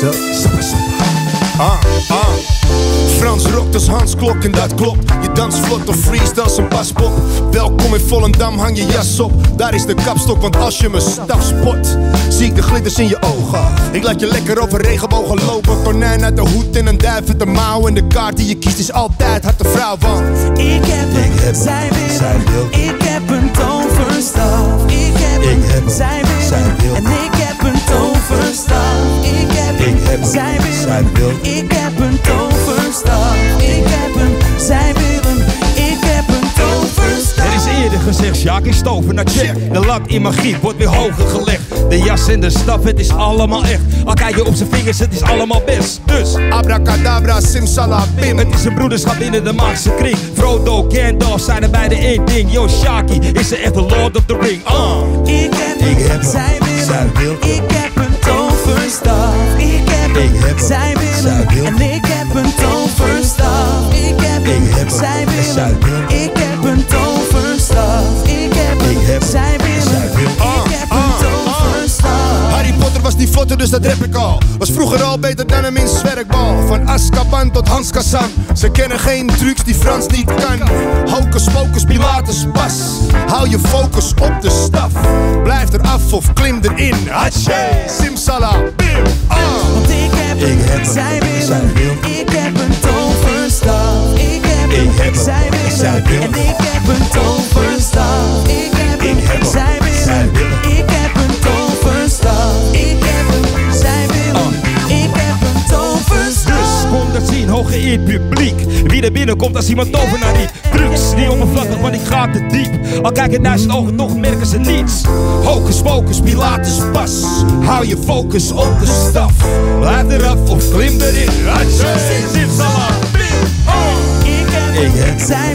zo. Ah, ah. Frans rokt als Hans Klok en dat klopt. Je dans vlot of freeze als een paspop. Welkom in Volendam, hang je jas op. Daar is de kapstok, want als je me staf spot, zie ik de glitters in je ogen. Ik laat je lekker over regenbogen lopen. Konijn uit de hoed en een duif uit de mouw. En de kaart die je kiest is altijd hart de vrouw van. Ik heb zij wil zij wil. Ik heb zij wil zij hem. wil. Ik heb een toverstaf. Ik heb hem, zij wil hem. Ik heb een toverstaf. Er is eerder gezegd, Sjaak is stoven naar check. De lat in magie wordt weer hoger gelegd. De jas en de staf, het is allemaal echt. Al kijk je op zijn vingers, het is allemaal best. Dus, Abracadabra, simsalabim. het is een broederschap binnen de magische kring. Frodo, Gandalf zijn er beide één ding. Yo, Shaki is er echt de Lord of the Ring. Uh. Ik heb hem, Ik heb zij wil zij. Ik heb een toverstaf. Zij wil zij hem. wil En ik heb een toverstaf. Ik heb hem, Ik heb hem, zij wil zij hem. wil hem. Ik heb een toverstaf. Ik heb hem, Ik heb hem, zij wil zij hem. wil hem. Ik heb een toverstaf. Harry Potter was niet vlotter, dus dat rap ik al. Was vroeger al beter dan een minst zwerkbal. Van Azkaban tot Hans Kazan. Ze kennen geen trucs die Frans niet kan. Hocus pocus, Pilatus pas. Hou je focus op de staf. Blijf eraf of klim erin. Hatsje, simsalabim. Zij wil zij hem. wil. Ik heb een toverstaf. Ik heb hem, Ik heb hem, zij wil zij hem. wil. En ik heb een toverstaf. Ik heb hem, Ik heb hem, zij wil zij hem. wil. Ik heb een toverstaf. Ik heb hem, zij wil hem. Ik heb een toverstaf. Dus kom dat zien, hooggeëerd publiek. Wie er binnenkomt als iemand tovenaar niet. Drugs, niet oppervlakkig, maar die gaat te diep. Al kijken naar zijn ogen, toch merken ze niets. Hocus pocus, Pilatus pas. Hou je focus op de staf. Blijf eraf of klim erin. Hatsje, simsalabim. Ah. Ik heb Ik heb hem, zij